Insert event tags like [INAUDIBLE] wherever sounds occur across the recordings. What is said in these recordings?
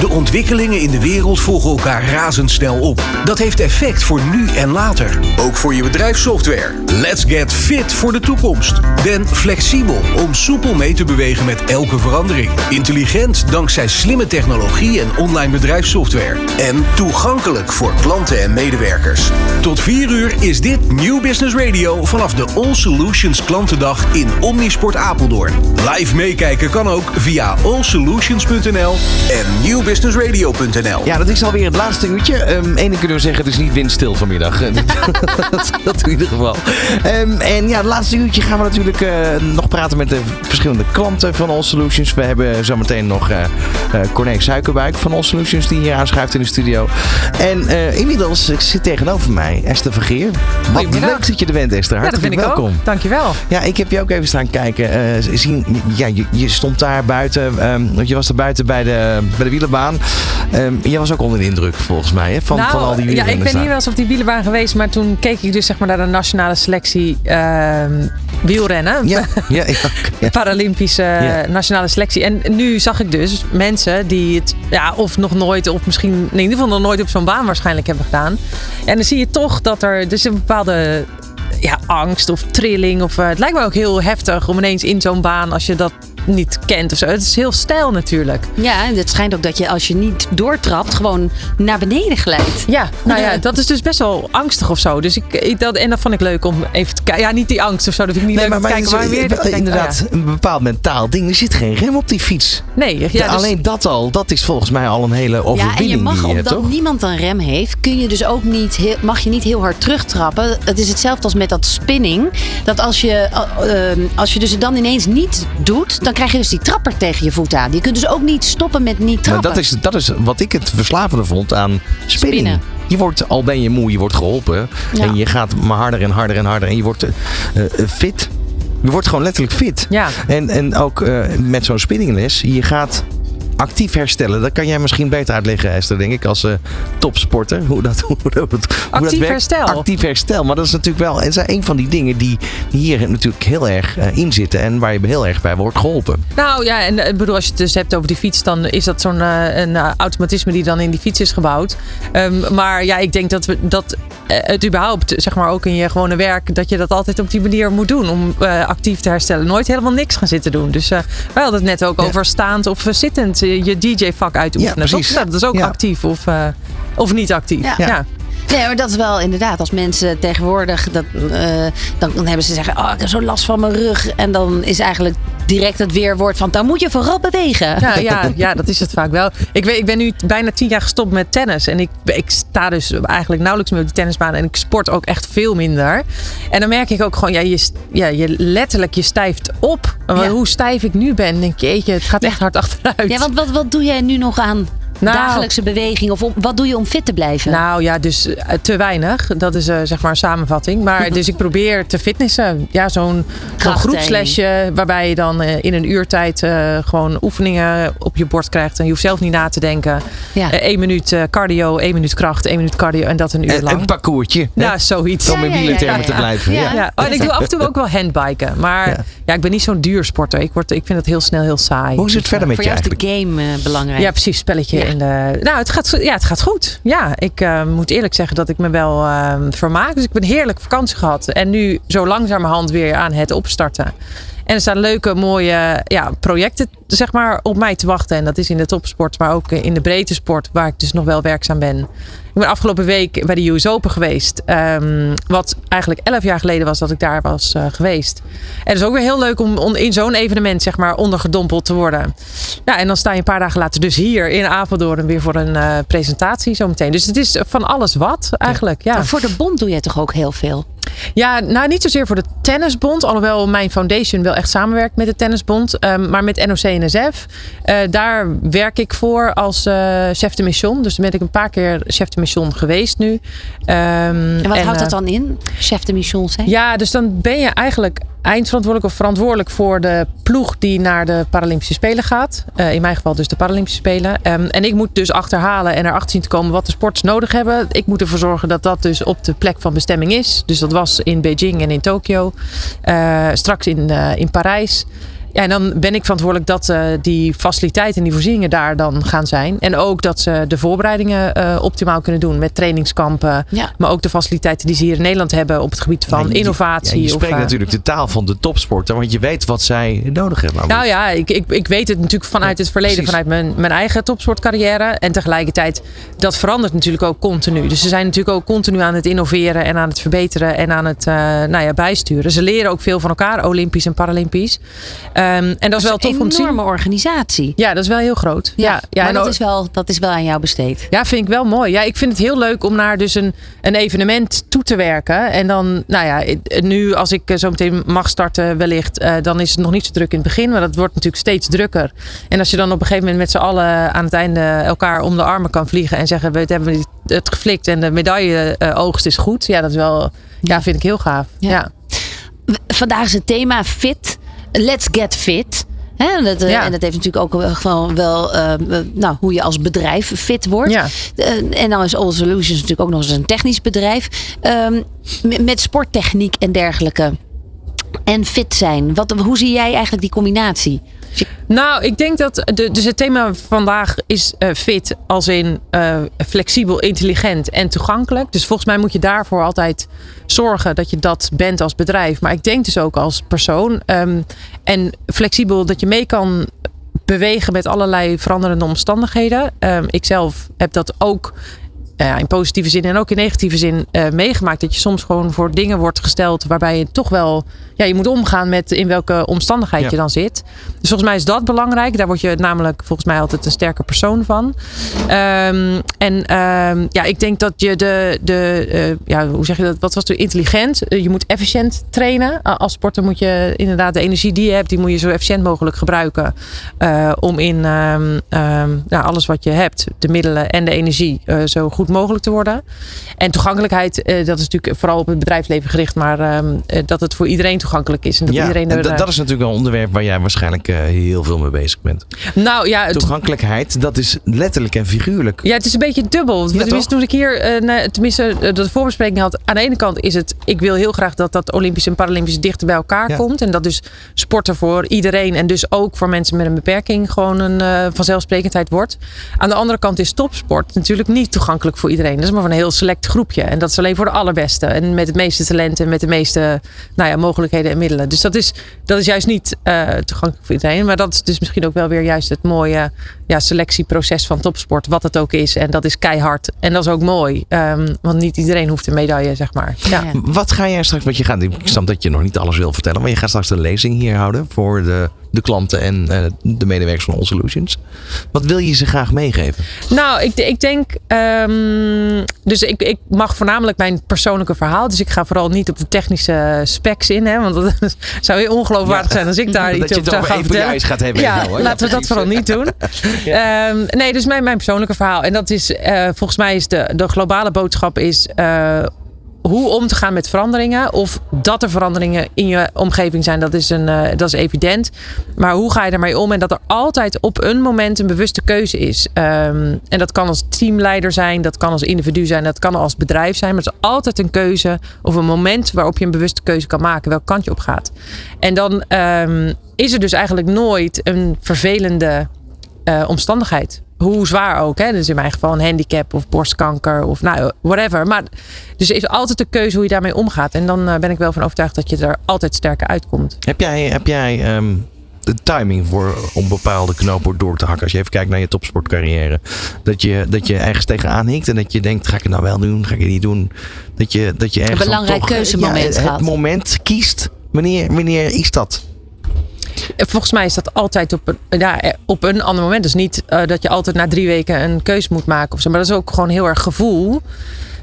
De ontwikkelingen in de wereld volgen elkaar razendsnel op. Dat heeft effect voor nu en later. Ook voor je bedrijfssoftware. Let's get fit voor de toekomst. Ben flexibel om soepel mee te bewegen met elke verandering. Intelligent dankzij slimme technologie en online bedrijfssoftware. En toegankelijk voor klanten en medewerkers. Tot 4 uur is dit Nieuw Business Radio vanaf de All Solutions Klantendag in Omnisport Apeldoorn. Live meekijken kan ook via allsolutions.nl en nieuwbusinessradio.nl. Ja, dat is alweer het laatste uurtje. Um, Eén kunnen we zeggen, het is niet windstil vanmiddag. [LAUGHS] dat, dat in ieder geval. Um, en ja, het laatste uurtje gaan we natuurlijk uh, nog praten met de verschillende klanten van All Solutions. We hebben zometeen nog uh, uh, Corné Suikerbuik van All Solutions die hier aanschuift in de studio. En uh, inmiddels zit tegenover mij Esther Vergeer. Wat leuk dat je er bent, Esther. Hartelijk ja, dat welkom. Ik ook. Dankjewel. Ja, ik heb je ook even staan kijken. Uh, zien, ja, je, je, stond daar buiten. Um, je was er buiten bij de, bij de wielenbaan. Um, je was ook onder de indruk volgens mij hè, van, nou, van al die Ja, ik ben niet wel eens op die wielenbaan geweest. Maar toen keek ik dus zeg maar naar de nationale selectie uh, wielrennen. Ja, [LAUGHS] ja, ja, ja. Paralympische ja. nationale selectie. En nu zag ik dus mensen die het ja, of nog nooit, of misschien in ieder geval nog nooit op zo'n baan waarschijnlijk hebben gedaan. En dan zie je toch dat er dus een bepaalde ja, angst of trilling. Of, uh, het lijkt me ook heel heftig om ineens in zo'n baan, als je dat niet kent of zo. Het is heel stijl natuurlijk. Ja, en het schijnt ook dat je als je niet doortrapt, gewoon naar beneden glijdt. Ja, nou ja, [LAUGHS] dat is dus best wel angstig of zo. Dus ik, ik dat, en dat vond ik leuk om even te kijken. Ja, niet die angst of zo, dat vind ik niet nee, leuk maar, om te kijken. Maar, maar weer, inderdaad, oh, ja. een bepaald mentaal ding. Er zit geen rem op die fiets. Nee, ja, dus... alleen dat al, dat is volgens mij al een hele overwinning. Ja, en je mag, die, omdat toch? niemand een rem heeft, kun je dus ook niet heel, mag je niet heel hard terugtrappen. Het is hetzelfde als met dat spinning. Dat als je, uh, als je dus dan ineens niet doet, dan krijg je dus die trapper tegen je voet aan. Je kunt dus ook niet stoppen met niet trappen. Maar dat is, dat is wat ik het verslavende vond aan spinning. Spinnen. Je wordt, al ben je moe, je wordt geholpen. Ja. En je gaat maar harder en harder en harder. En je wordt uh, uh, fit. Je wordt gewoon letterlijk fit. Ja. En, en ook uh, met zo'n spinningles, je gaat actief herstellen. Dat kan jij misschien beter uitleggen, Esther, denk ik, als uh, topsporter. [LAUGHS] Hoe dat, hoe dat, hoe actief dat werkt. herstel. Actief herstel. Maar dat is natuurlijk wel en zijn een van die dingen die, hier natuurlijk heel erg uh, in zitten. En waar je heel erg bij wordt geholpen. Nou ja, en ik bedoel, als je het dus hebt over die fiets, dan is dat zo'n uh, een automatisme die dan in die fiets is gebouwd. Um, maar ja, ik denk dat we dat het überhaupt, zeg maar ook in je gewone werk, dat je dat altijd op die manier moet doen om uh, actief te herstellen. Nooit helemaal niks gaan zitten doen. Dus uh, wij hadden het net ook ja. over staand of zittend je DJ-vak uitoefenen. Ja, precies. Nou, dat is ook ja. actief of, uh, of niet actief. Ja. Ja. Nee, maar dat is wel inderdaad. Als mensen tegenwoordig, dat, uh, dan, dan hebben ze zeggen, oh, ik heb zo last van mijn rug. En dan is eigenlijk direct het weerwoord van, dan moet je vooral bewegen. Ja, ja, ja dat is het vaak wel. Ik, weet, ik ben nu bijna tien jaar gestopt met tennis. En ik, ik sta dus eigenlijk nauwelijks meer op de tennisbaan. En ik sport ook echt veel minder. En dan merk ik ook gewoon, ja, je, ja, je letterlijk, je stijft op. Ja. Hoe stijf ik nu ben, denk je, jeetje, het gaat echt hard achteruit. Ja, want wat, wat doe jij nu nog aan nou, dagelijkse beweging? Of om, wat doe je om fit te blijven? Nou ja, dus uh, te weinig. Dat is uh, zeg maar een samenvatting. Maar [LAUGHS] dus ik probeer te fitnessen. Ja, zo'n zo groepslesje waarbij je dan uh, in een uurtijd gewoon oefeningen op je bord krijgt. En je hoeft zelf niet na te denken. Ja. Eén minuut cardio, één minuut kracht, één minuut cardio en dat een uur lang. Een parcoursje. Ja, zoiets. Om in wielentermen te blijven. Ja. Ja. Oh, en ik doe af en toe ook wel handbiken. Maar ja, ik ben niet zo'n duursporter. Ik, word, ik vind het heel snel heel saai. Hoe is het verder met Voor je jou is de eigenlijk? game belangrijk. Ja, precies. Spelletje in. Nou, het gaat, ja, het gaat goed. Ja, ik uh, moet eerlijk zeggen dat ik me wel uh, vermaak. Dus ik ben heerlijk vakantie gehad. En nu zo langzamerhand weer aan het opstarten. En er staan leuke, mooie ja, projecten zeg maar, op mij te wachten. En dat is in de topsport, maar ook in de breedte sport, waar ik dus nog wel werkzaam ben. Ik ben afgelopen week bij de US Open geweest. Um, wat eigenlijk elf jaar geleden was dat ik daar was uh, geweest. En het is ook weer heel leuk om in zo'n evenement zeg maar, ondergedompeld te worden. Ja, en dan sta je een paar dagen later dus hier in Apeldoorn weer voor een uh, presentatie zometeen. Dus het is van alles wat eigenlijk. Ja. Maar voor de bond doe jij toch ook heel veel? Ja, nou niet zozeer voor de Tennisbond. Alhoewel mijn foundation wel echt samenwerkt met de Tennisbond. Um, maar met NOC-NSF. Uh, daar werk ik voor als uh, chef de mission. Dus ben ik een paar keer chef de mission geweest nu. Um, en wat en, houdt dat dan in? Chef de mission zijn? Ja, dus dan ben je eigenlijk eindverantwoordelijk of verantwoordelijk voor de ploeg die naar de Paralympische Spelen gaat. Uh, in mijn geval dus de Paralympische Spelen. Um, en ik moet dus achterhalen en erachter zien te komen wat de sporters nodig hebben. Ik moet ervoor zorgen dat dat dus op de plek van bestemming is. Dus dat was in Beijing en in Tokio. Uh, straks in, uh, in Parijs. Ja, en dan ben ik verantwoordelijk dat uh, die faciliteiten en die voorzieningen daar dan gaan zijn. En ook dat ze de voorbereidingen uh, optimaal kunnen doen met trainingskampen. Ja. Maar ook de faciliteiten die ze hier in Nederland hebben op het gebied van ja, je, innovatie. Ja, je spreekt of, uh, natuurlijk de taal van de topsporter, want je weet wat zij nodig hebben. Nou ja, ik, ik, ik weet het natuurlijk vanuit het verleden, precies. vanuit mijn, mijn eigen topsportcarrière. En tegelijkertijd, dat verandert natuurlijk ook continu. Dus ze zijn natuurlijk ook continu aan het innoveren en aan het verbeteren en aan het nou ja, bijsturen. Ze leren ook veel van elkaar, Olympisch en Paralympisch. Um, en dat is wel tof om te zien. Een enorme organisatie. Ja, dat is wel heel groot. Ja, ja, ja maar dat, is wel, dat is wel aan jou besteed. Ja, vind ik wel mooi. Ja, ik vind het heel leuk om naar dus een, een evenement toe te werken. En dan, nou ja, nu als ik zo meteen mag starten wellicht, uh, dan is het nog niet zo druk in het begin. Maar dat wordt natuurlijk steeds drukker. En als je dan op een gegeven moment met z'n allen aan het einde elkaar om de armen kan vliegen en zeggen we hebben het geflikt en de medaille uh, oogst is goed. Ja, dat is wel, ja, vind ik heel gaaf. ja. Vandaag is het thema fit. Let's get fit. He, dat, ja. En dat heeft natuurlijk ook gewoon wel uh, nou, hoe je als bedrijf fit wordt. Ja. Uh, en dan is All Solutions natuurlijk ook nog eens een technisch bedrijf. Um, met sporttechniek en dergelijke. En fit zijn. Wat, hoe zie jij eigenlijk die combinatie? Nou, ik denk dat. De, dus het thema vandaag is uh, fit als in uh, flexibel, intelligent en toegankelijk. Dus volgens mij moet je daarvoor altijd zorgen dat je dat bent als bedrijf. Maar ik denk dus ook als persoon. Um, en flexibel dat je mee kan bewegen met allerlei veranderende omstandigheden. Um, ik zelf heb dat ook in positieve zin en ook in negatieve zin uh, meegemaakt. Dat je soms gewoon voor dingen wordt gesteld waarbij je toch wel ja, je moet omgaan met in welke omstandigheid ja. je dan zit. Dus volgens mij is dat belangrijk. Daar word je namelijk volgens mij altijd een sterke persoon van. Um, en um, ja, ik denk dat je de, de uh, ja, hoe zeg je dat? Wat was het? Intelligent. je moet efficiënt trainen. als sporter moet je inderdaad de energie die je hebt, die moet je zo efficiënt mogelijk gebruiken. om in um, nou, alles wat je hebt, de middelen en de energie, zo goed mogelijk te worden. En toegankelijkheid, uh, dat is natuurlijk vooral op het bedrijfsleven gericht, maar uh, dat het voor iedereen toegankelijk is. En dat ja, iedereen er, en dat is natuurlijk een onderwerp waar jij waarschijnlijk heel veel mee bezig bent. Nou ja, toegankelijkheid, dat is letterlijk en figuurlijk. Ja, het is een beetje dubbel. Ja, tenminste, toen ik hier, tenminste, de voorbespreking had, aan de ene kant is het, ik wil heel graag dat dat Olympisch en Paralympisch dichter bij elkaar ja. komt. En dat dus sporten voor iedereen en dus ook voor mensen met een beperking gewoon een vanzelfsprekendheid wordt. Aan de andere kant is topsport natuurlijk niet toegankelijk voor iedereen. Dat is maar van een heel select groepje. En dat is alleen voor de allerbeste. En met het meeste talent en met de meeste nou ja, mogelijkheden en middelen. Dus dat is, dat is juist niet uh, toegankelijk voor iedereen. Maar dat is dus misschien ook wel weer juist het mooie ja, selectieproces van topsport. Wat het ook is. En dat is keihard. En dat is ook mooi. Um, want niet iedereen hoeft een medaille, zeg maar. Ja. Ja. Wat ga jij straks, want je gaat, ik snap dat je nog niet alles wil vertellen. Maar je gaat straks een lezing hier houden voor de de klanten en uh, de medewerkers van All Solutions. Wat wil je ze graag meegeven? Nou, ik, ik denk. Um, dus ik, ik mag voornamelijk mijn persoonlijke verhaal. Dus ik ga vooral niet op de technische specs in. Hè, want dat [LAUGHS] zou heel ongeloofwaardig ja. zijn als ik daar [LAUGHS] iets over zou gaan vertellen. gaat hebben ja, jou, laten we dat vooral niet doen. [LAUGHS] um, nee, dus mijn, mijn persoonlijke verhaal. En dat is uh, volgens mij is de, de globale boodschap is. Uh, hoe om te gaan met veranderingen. Of dat er veranderingen in je omgeving zijn, dat is, een, uh, dat is evident. Maar hoe ga je ermee om? En dat er altijd op een moment een bewuste keuze is. Um, en dat kan als teamleider zijn, dat kan als individu zijn, dat kan als bedrijf zijn. Maar het is altijd een keuze of een moment waarop je een bewuste keuze kan maken, welke kant je op gaat. En dan um, is er dus eigenlijk nooit een vervelende uh, omstandigheid hoe zwaar ook. Hè? Dus in mijn geval een handicap of borstkanker of nou, whatever. Maar dus er is altijd de keuze hoe je daarmee omgaat. En dan uh, ben ik wel van overtuigd dat je er altijd sterker uitkomt. Heb jij, heb jij um, de timing voor om bepaalde knopen door te hakken? Als je even kijkt naar je topsportcarrière. Dat je, dat je ergens tegenaan hinkt en dat je denkt, ga ik het nou wel doen, ga ik het niet doen? Dat je, dat je ergens een belangrijk toch, keuzemoment ja, het moment kiest. Wanneer, wanneer is dat? Volgens mij is dat altijd op een, ja, op een ander moment. Dus niet uh, dat je altijd na drie weken een keus moet maken. Of zo. Maar dat is ook gewoon heel erg gevoel.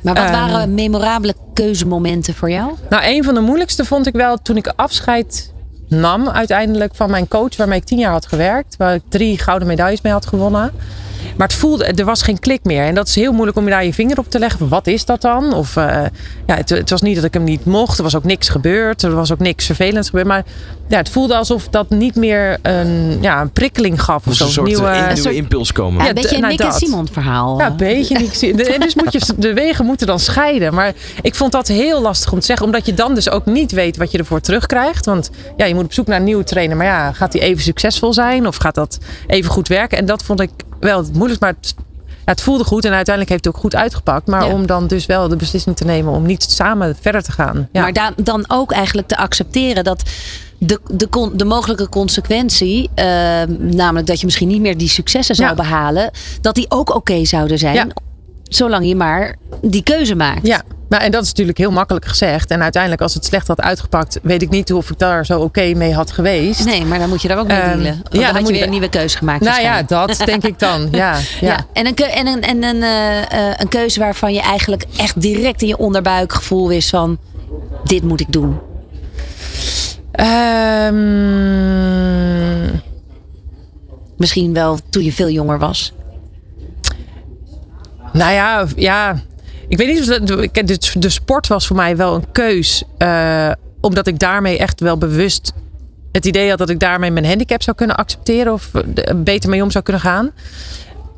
Maar wat waren um, memorabele keuzemomenten voor jou? Nou, een van de moeilijkste vond ik wel toen ik afscheid nam uiteindelijk van mijn coach. Waarmee ik tien jaar had gewerkt. Waar ik drie gouden medailles mee had gewonnen. Maar het voelde, er was geen klik meer. En dat is heel moeilijk om je daar je vinger op te leggen. Wat is dat dan? Of uh, ja, het, het, was niet dat ik hem niet mocht. Er was ook niks gebeurd. Er was ook niks vervelends gebeurd. Maar ja, het voelde alsof dat niet meer een, ja, een prikkeling gaf. Of zo. Een soort nieuwe, een nieuwe soort, impuls komen. Ja, een beetje een nou, Nick en Simon verhaal. Ja, een beetje Nick En dus moet je, de wegen moeten dan scheiden. Maar ik vond dat heel lastig om te zeggen. Omdat je dan dus ook niet weet wat je ervoor terugkrijgt. Want ja, je moet op zoek naar een nieuwe trainer. Maar ja, gaat die even succesvol zijn? Of gaat dat even goed werken? En dat vond ik wel het moeilijkst. Maar het, ja, het voelde goed en uiteindelijk heeft het ook goed uitgepakt. Maar om dan dus wel de beslissing te nemen om niet samen verder te gaan. Ja. Maar dan, dan ook eigenlijk te accepteren dat de, de, de mogelijke consequentie, uh, namelijk dat je misschien niet meer die successen zou behalen, dat die ook oké zouden zijn. Zolang je maar die keuze maakt. Ja, nou, en dat is natuurlijk heel makkelijk gezegd. En uiteindelijk, als het slecht had uitgepakt, weet ik niet of ik daar zo oké mee had geweest. Nee, maar dan moet je daar ook mee um, dealen. ja, dan, dan moet je weer een nieuwe keuze gemaakt. Nou ja, dat denk ik dan. [LAUGHS] Ja, ja. En, een, en, een, en een, uh, een keuze waarvan je eigenlijk echt direct in je onderbuikgevoel wist van dit moet ik doen. Um, Misschien wel toen je veel jonger was. Nou ja, ja. Ik weet niet of dat. De, de sport was voor mij wel een keus. Uh, omdat ik daarmee echt wel bewust het idee had dat ik daarmee mijn handicap zou kunnen accepteren. Of beter mee om zou kunnen gaan.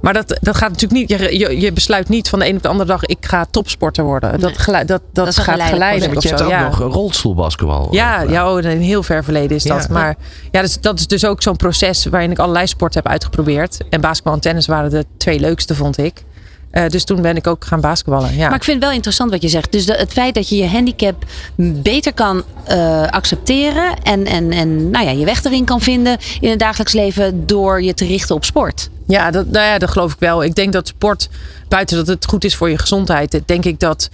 Maar dat, dat gaat natuurlijk niet. Je, je, besluit niet van de een op de andere dag. Ik ga topsporter worden. Dat, dat, dat, dat gaat geleidelijk. Want je hebt ook ja. nog rolstoelbasketbal. Ja, ja oh, in heel ver verleden is dat. Maar ja, is, dat is dus ook zo'n proces waarin ik allerlei sporten heb uitgeprobeerd. En basketbal en tennis waren de twee leukste, vond ik. Uh, dus toen ben ik ook gaan basketballen. Ja. Maar ik vind het wel interessant wat je zegt. Dus de, het feit dat je je handicap beter kan uh, accepteren. En, en, en nou ja, je weg erin kan vinden in het dagelijks leven door je te richten op sport. Ja, dat, nou ja, dat geloof ik wel. Ik denk dat sport, buiten dat het goed is voor je gezondheid, denk ik dat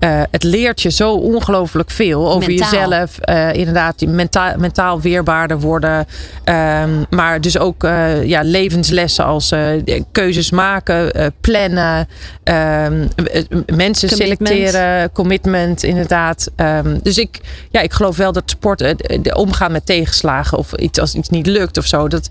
uh, het leert je zo ongelooflijk veel over jezelf. Uh, inderdaad, mentaal, mentaal weerbaarder worden. Um, maar dus ook uh, ja, levenslessen als keuzes maken, plannen, um, mensen commitment. selecteren, commitment, inderdaad. Um, dus ik, ja, ik geloof wel dat sport, de omgaan met tegenslagen of iets als iets niet lukt of zo. Dat,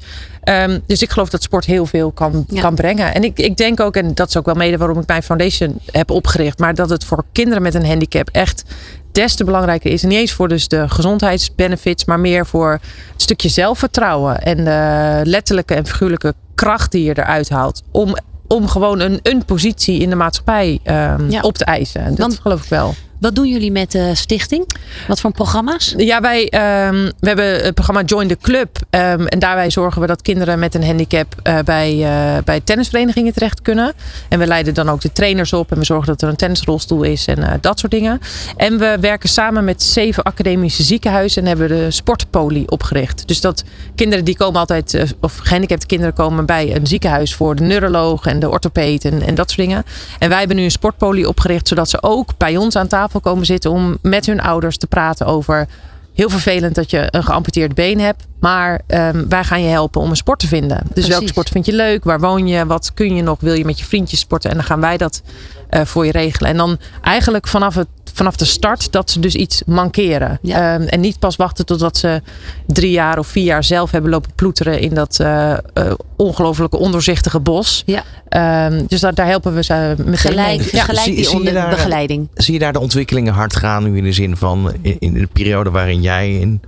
Um, dus ik geloof dat sport heel veel kan, kan brengen. En ik, ik denk ook, en dat is ook wel mede waarom ik mijn foundation heb opgericht, maar dat het voor kinderen met een handicap echt des te belangrijker is. En niet eens voor dus de gezondheidsbenefits, maar meer voor het stukje zelfvertrouwen en de letterlijke en figuurlijke kracht die je eruit haalt. Om, om gewoon een, een positie in de maatschappij um, ja. op te eisen. Dat Want, geloof ik wel. Wat doen jullie met de stichting? Wat voor programma's? Ja, wij um, we hebben het programma Join the Club. Um, en daarbij zorgen we dat kinderen met een handicap uh, bij, uh, bij tennisverenigingen terecht kunnen. En we leiden dan ook de trainers op. En we zorgen dat er een tennisrolstoel is en uh, dat soort dingen. En we werken samen met zeven academische ziekenhuizen. En hebben de sportpoli opgericht. Dus dat kinderen die komen altijd, of gehandicapte kinderen komen bij een ziekenhuis voor de neuroloog en de orthopeed en, dat soort dingen. En wij hebben nu een sportpoli opgericht, zodat ze ook bij ons aan tafel tafel komen zitten om met hun ouders te praten over. Heel vervelend dat je een geamputeerd been hebt. Maar um, wij gaan je helpen om een sport te vinden. Dus Precies. welke sport vind je leuk? Waar woon je? Wat kun je nog? Wil je met je vriendjes sporten? En dan gaan wij dat uh, voor je regelen. En dan eigenlijk vanaf het vanaf de start dat ze dus iets mankeren. Ja. Um, en niet pas wachten totdat ze drie jaar of vier jaar zelf hebben lopen ploeteren in dat uh, uh, ongelooflijke ondoorzichtige bos. Ja. Um, dus daar, daar helpen we ze met gelijk, ja. gelijk die zie, onder, daar, begeleiding. Zie je daar de ontwikkelingen hard gaan nu in de zin van in, in de periode waarin jij in, in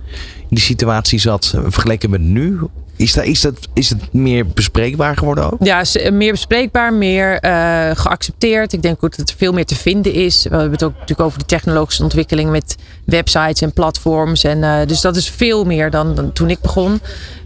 die situatie zat, vergeleken met nu? Is, dat, is, dat, is het meer bespreekbaar geworden ook? Ja, meer bespreekbaar, meer uh, geaccepteerd. Ik denk ook dat er veel meer te vinden is. We hebben het ook natuurlijk over de technologische ontwikkeling met websites en platforms. En, uh, dus dat is veel meer dan, dan toen ik begon.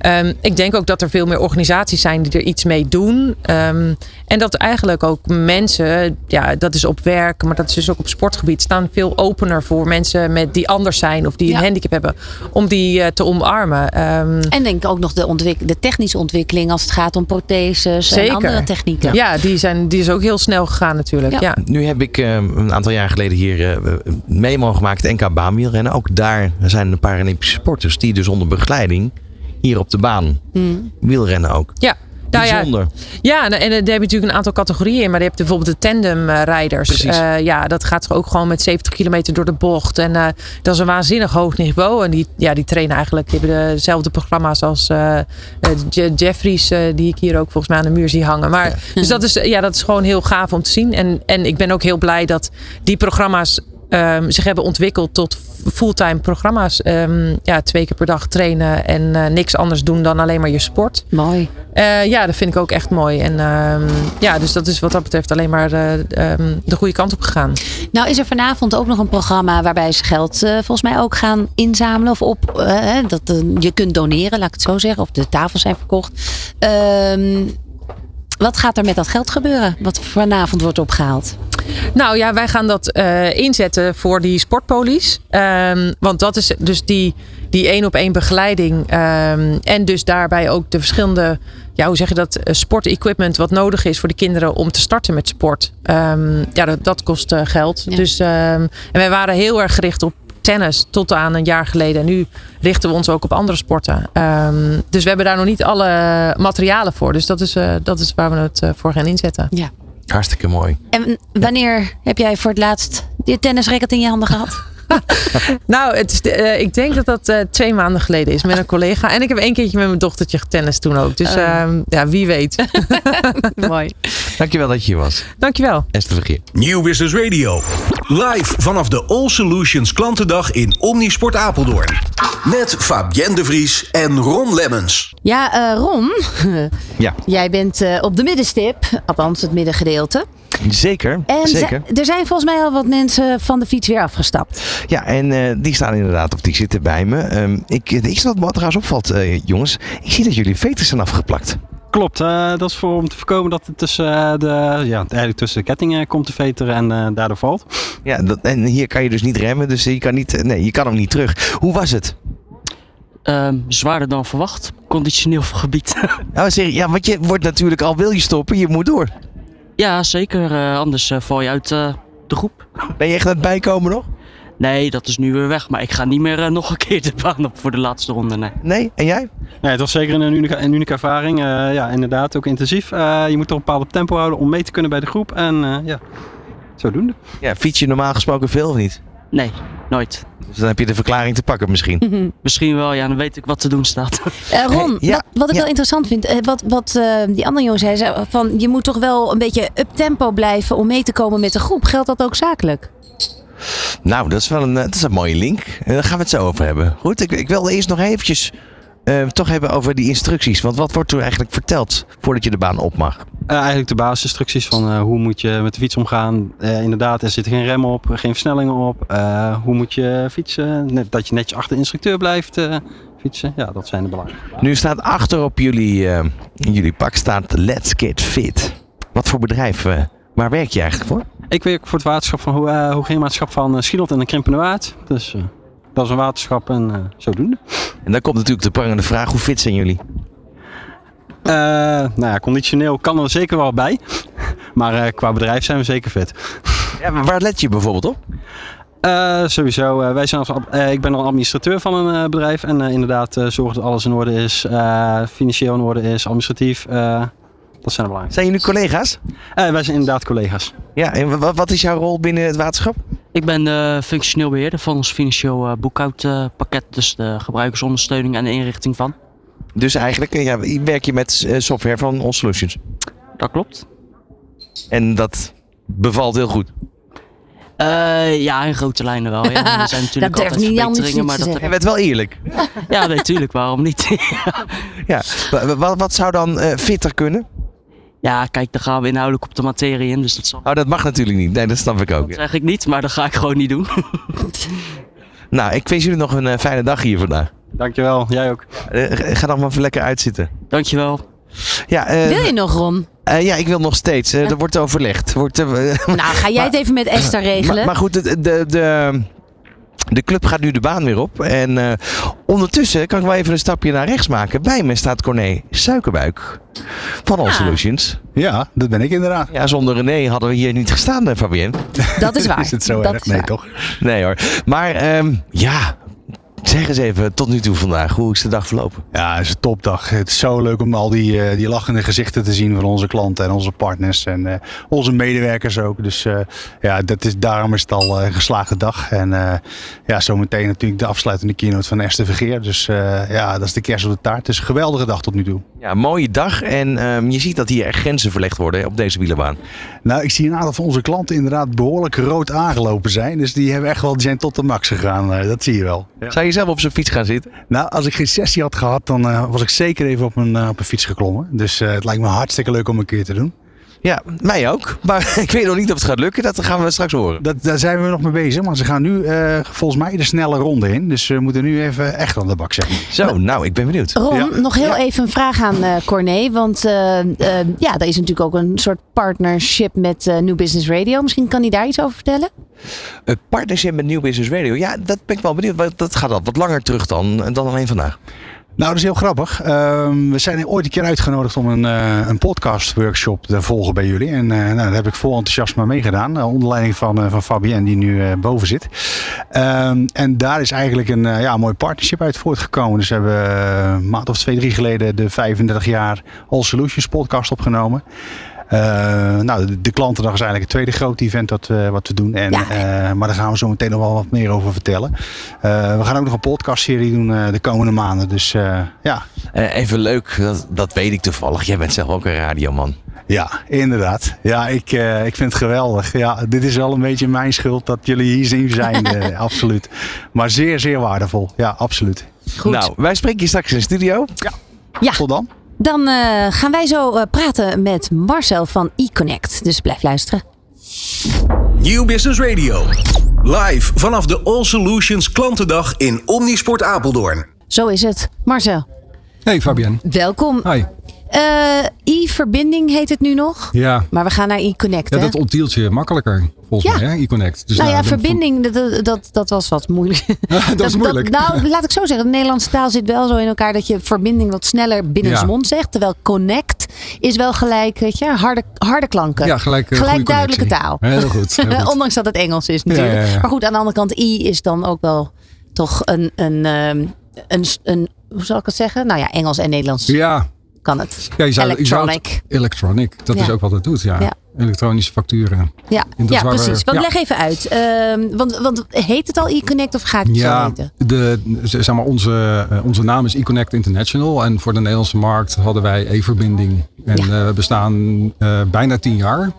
Um, ik denk ook dat er veel meer organisaties zijn die er iets mee doen. Um, en dat eigenlijk ook mensen, ja, dat is op werk, maar dat is dus ook op sportgebied, staan veel opener voor mensen met, die anders zijn of die een ja. handicap hebben, om die uh, te omarmen. Um, en denk ook nog de, ontwik de technische ontwikkeling als het gaat om protheses Zeker. en andere technieken. Ja, die, zijn, die is ook heel snel gegaan natuurlijk. Ja. ja. Nu heb ik een aantal jaar geleden hier uh, mee mogen maken, NK baanwielrennen. Ook daar zijn de Paralympische sporters die dus onder begeleiding hier op de baan. Mm. Wielrennen ook. Ja, Nou ja. Ja, en, en daar heb je natuurlijk een aantal categorieën in. Maar je hebt bijvoorbeeld de tandemrijders. Precies. Eh ja, dat gaat toch ook gewoon met 70 kilometer door de bocht. En eh, dat is een waanzinnig hoog niveau. En die, ja, die trainen eigenlijk, die hebben dezelfde programma's als eh eh, Je- Jeffries, eh, die ik hier ook volgens mij aan de muur zie hangen. Maar, Dus dat is, ja, dat is gewoon heel gaaf om te zien. En, en ik ben ook heel blij dat die programma's ehm, zich hebben ontwikkeld tot fulltime programma's. Ehm, ja, twee keer per dag trainen en eh, niks anders doen dan alleen maar je sport. Mooi. Eh, ja, dat vind ik ook echt mooi. En ehm, ja, dus dat is wat dat betreft alleen maar eh, ehm, de goede kant op gegaan. Nou is er vanavond ook nog een programma waarbij ze geld volgens mij ook gaan inzamelen. Of op, dat je kunt doneren, laat ik het zo zeggen. Of de tafels zijn verkocht. Wat gaat er met dat geld gebeuren? Wat vanavond wordt opgehaald? Nou ja, wij gaan dat eh, inzetten voor die sportpolies. Ehm, want dat is dus die, die één op één begeleiding. ehm, en dus daarbij ook de verschillende, ja, hoe zeg je dat, eh, sportequipment wat nodig is voor de kinderen om te starten met sport. Ehm, ja, dat, dat kost eh, geld. Ja. Dus, en wij waren heel erg gericht op tennis tot aan een jaar geleden. En nu richten we ons ook op andere sporten. Ehm, dus we hebben daar nog niet alle materialen voor. Dus dat is, eh, dat is waar we het eh, voor gaan inzetten. Ja. Hartstikke mooi. En wanneer heb jij voor het laatst je tennisracket in je handen gehad? [LAUGHS] Nou, het is de- eh, ik denk dat dat eh, twee maanden geleden is met een collega. En ik heb één keertje met mijn dochtertje getennist toen ook. Dus ehm, ja, wie weet. [LAUGHS] Mooi. Dankjewel dat je hier was. Dankjewel. Esther Vergeer. Nieuw Business Radio. Live vanaf de All Solutions klantendag in Omnisport Apeldoorn. Met Fabienne de Vries en Ron Lemmens. Ja, eh, Ron, [LAUGHS] Ja, jij bent eh, op de middenstip, althans het middengedeelte. zeker. En zeker. ze- er zijn volgens mij al wat mensen van de fiets weer afgestapt. Ja, en eh, die staan inderdaad, of die zitten bij me. Ehm, ik, het eerste wat me trouwens opvalt, eh, jongens. Ik zie dat jullie veters zijn afgeplakt. Klopt, eh, dat is voor om te voorkomen dat het tussen, eh, de, ja, eigenlijk tussen de kettingen komt te veteren en eh, daardoor valt. Ja, dat, en hier kan je dus niet remmen, dus je kan, niet, nee, je kan hem niet terug. Hoe was het? Ehm, zwaarder dan verwacht. Conditioneel gebied. [LAUGHS] Nou, zeg, ja, want je wordt natuurlijk al, wil je stoppen, je moet door. ja, zeker. eh, anders eh, val je uit eh, de groep. Ben je echt aan het bijkomen nog? Nee, dat is nu weer weg. Maar ik ga niet meer eh, nog een keer de baan op voor de laatste ronde. Nee. Nee? En jij? Nee, het was zeker een unieke, een unieke ervaring. Eh, ja, inderdaad, ook intensief. Eh, je moet toch een bepaald tempo houden om mee te kunnen bij de groep. En eh, ja, zodoende. Ja, fiets je normaal gesproken veel of niet? Nee, nooit. Dus dan heb je de verklaring te pakken misschien. [LAUGHS] Misschien wel, ja, dan weet ik wat te doen staat. [LAUGHS] Ron, Hey, ja, wat, wat ik ja. wel interessant vind, eh, wat, wat eh, die andere jongen zei, van je moet toch wel een beetje up tempo blijven om mee te komen met de groep. Geldt dat ook zakelijk? Nou, dat is wel een, eh, dat is een mooie link. En daar gaan we het zo over hebben. Goed, ik, ik wil eerst nog eventjes eh, toch hebben over die instructies. Want wat wordt er eigenlijk verteld voordat je de baan op mag? Eh, eigenlijk de basisinstructies van eh, hoe moet je met de fiets omgaan. Eh, inderdaad, er zitten geen remmen op, geen versnellingen op. Eh, hoe moet je fietsen? Net, dat je netjes achter de instructeur blijft eh, fietsen. Ja, dat zijn de belangrijke. Nu staat achter op jullie, eh, in jullie pak staat Let's Get Fit. Wat voor bedrijf, eh, waar werk je eigenlijk voor? Ik werk voor het waterschap van Ho- Hoogheemraadschap van uh, en de Krimpende Waard. Dus eh, dat is een waterschap en zodoende. En dan komt natuurlijk de prangende vraag, hoe fit zijn jullie? Nou ja, conditioneel kan er zeker wel bij. [LAUGHS] Maar qua bedrijf zijn we zeker fit. Ja, maar waar let je bijvoorbeeld op? Sowieso, wij zijn als, ik ben al administrateur van een bedrijf. En inderdaad zorgen dat alles in orde is. financieel in orde is, administratief. Eh, dat zijn de belangrijkste. Zijn jullie collega's? Eh, wij zijn inderdaad collega's. Ja, en wa- wat is jouw rol binnen het waterschap? Ik ben de functioneel beheerder van ons financieel eh, boekhoudpakket. Dus de gebruikersondersteuning en de inrichting van. Dus eigenlijk eh, ja, werk je met eh, software van All Solutions. Dat klopt. En dat bevalt heel goed. Eh, ja, in grote lijnen wel. Ja. [LAUGHS] Er zijn natuurlijk durft altijd verbeteringen, maar dat... Je bent wel eerlijk. Ja, nee, tuurlijk. Waarom niet? [LAUGHS] Ja. Wa- wa- Wat, zou dan eh, fitter kunnen? Ja, kijk, dan gaan we inhoudelijk op de materie in. Dus dat, zal, Oh, dat mag natuurlijk niet. Nee, dat snap ik ook. dat zeg ik niet, maar dat ga ik gewoon niet doen. [LAUGHS] Nou, ik wens jullie nog een eh, fijne dag hier vandaag. Dankjewel, jij ook. Eh, ga nog maar even lekker uitzitten. Dankjewel. Ja, eh, Wil je nog, Ron? eh, ja, ik wil nog steeds. Er wordt overlegd. Wordt, [LAUGHS] Nou, ga jij het even met Esther regelen? Maar, maar goed, de, de, de, de club gaat nu de baan weer op. En eh, ondertussen kan ik wel even een stapje naar rechts maken. Bij me staat Corné Suikerbuik van All Ah. Solutions. Ja, dat ben ik inderdaad. Ja, zonder René hadden we hier niet gestaan, eh, Fabienne. dat is [LAUGHS] waar. Is het zo dat erg? is Nee, waar. toch? Nee hoor. Maar ehm, ja, Zeg eens even, tot nu toe vandaag, hoe is de dag verlopen? Ja, het is een topdag. Het is zo leuk om al die, eh, die lachende gezichten te zien van onze klanten en onze partners en eh, onze medewerkers ook. Dus eh, ja, dat is, daarom is het al een geslaagde dag. En ja, zometeen natuurlijk de afsluitende keynote van Esther Vergeer. Dus ja, dat is de kerst op de taart. Het is een geweldige dag tot nu toe. Ja, mooie dag. En um, je ziet dat hier echt grenzen verlegd worden op deze wielenbaan. Nou, ik zie een aantal van onze klanten inderdaad behoorlijk rood aangelopen zijn. Dus die hebben echt wel, die zijn tot de max gegaan. dat zie je wel. Ja. Zou je zelf op zijn fiets gaan zitten? Nou, als ik geen sessie had gehad, dan uh, was ik zeker even op een, uh, op een fiets geklommen. Dus uh, het lijkt me hartstikke leuk om een keer te doen. Ja, mij ook. Maar [LAUGHS] ik weet nog niet of het gaat lukken. Dat gaan we straks horen. Dat, daar zijn we nog mee bezig. Maar ze gaan nu volgens mij de snelle ronde in. Dus we moeten nu even echt aan de bak zetten. Zo, nou, ik ben benieuwd. Ron, ja. nog heel ja. even een vraag aan Corné. Want ja, er is natuurlijk ook een soort partnership met New Business Radio. Misschien kan hij daar iets over vertellen? Het partnership met New Business Radio. Ja, dat ben ik wel benieuwd. Dat gaat al wat langer terug dan, dan alleen vandaag. Nou, dat is heel grappig. Um, we zijn ooit een keer uitgenodigd om een, uh, een podcast workshop te volgen bij jullie. En uh, nou, daar heb ik vol enthousiasme meegedaan. Uh, onder leiding van, van Fabienne die nu boven zit. Um, en daar is eigenlijk een, ja, mooi partnership uit voortgekomen. Dus we hebben een maand of twee, drie geleden de 35 jaar All Solutions podcast opgenomen. Uh, nou, de, klantendag is eigenlijk het tweede grote event dat we, wat we doen. En, ja. uh, maar daar gaan we zo meteen nog wel wat meer over vertellen. Uh, we gaan ook nog een podcastserie doen de komende maanden. Dus ja. even leuk, dat, dat weet ik toevallig. Jij bent zelf ook een radioman. Ja, inderdaad. Ja, ik, ik vind het geweldig. Ja, dit is wel een beetje mijn schuld dat jullie hier zien zijn. [LAUGHS] absoluut. Maar zeer, zeer waardevol. Ja, absoluut. Goed. Nou, wij spreken je straks in de studio. Ja. ja. Tot dan. Dan uh, gaan wij zo uh, praten met Marcel van eConnect. Dus blijf luisteren. Nieuw Business Radio. Live vanaf de All Solutions klantendag in Omnisport Apeldoorn. Zo is het. Marcel. Hey Fabienne. Welkom. Hi. E-verbinding heet het nu nog. Ja. Maar we gaan naar e-connect. Ja, dat onthield je makkelijker volgens ja. mij, e-connect. Dus nou ja, verbinding, dat, dat, dat was wat moeilijk. [LAUGHS] dat, is moeilijk. Dat, nou, laat ik zo zeggen. De Nederlandse taal zit wel zo in elkaar dat je verbinding wat sneller binnensmond ja. zegt. Terwijl connect is wel gelijk, weet je, harde, harde klanken. Ja, gelijk, uh, gelijk duidelijke taal. Heel goed. Heel [LAUGHS] goed. Ondanks dat het Engels is natuurlijk. Ja, maar goed, aan de andere kant, i is dan ook wel toch een, een, um, een, een, hoe zal ik het zeggen? Nou ja, Engels en Nederlands. Ja, kan het. Ja, je zou, electronic. Je zou het, electronic, dat ja. is ook wat het doet, ja. ja. Elektronische facturen. Ja, ja precies. Want leg even uit. Uh, want, want heet het al eConnect of gaat het ja, zo heten? De, zeg maar, onze, uh, onze naam is eConnect International. En voor de Nederlandse markt hadden wij e-verbinding. En uh, we bestaan uh, bijna tien jaar.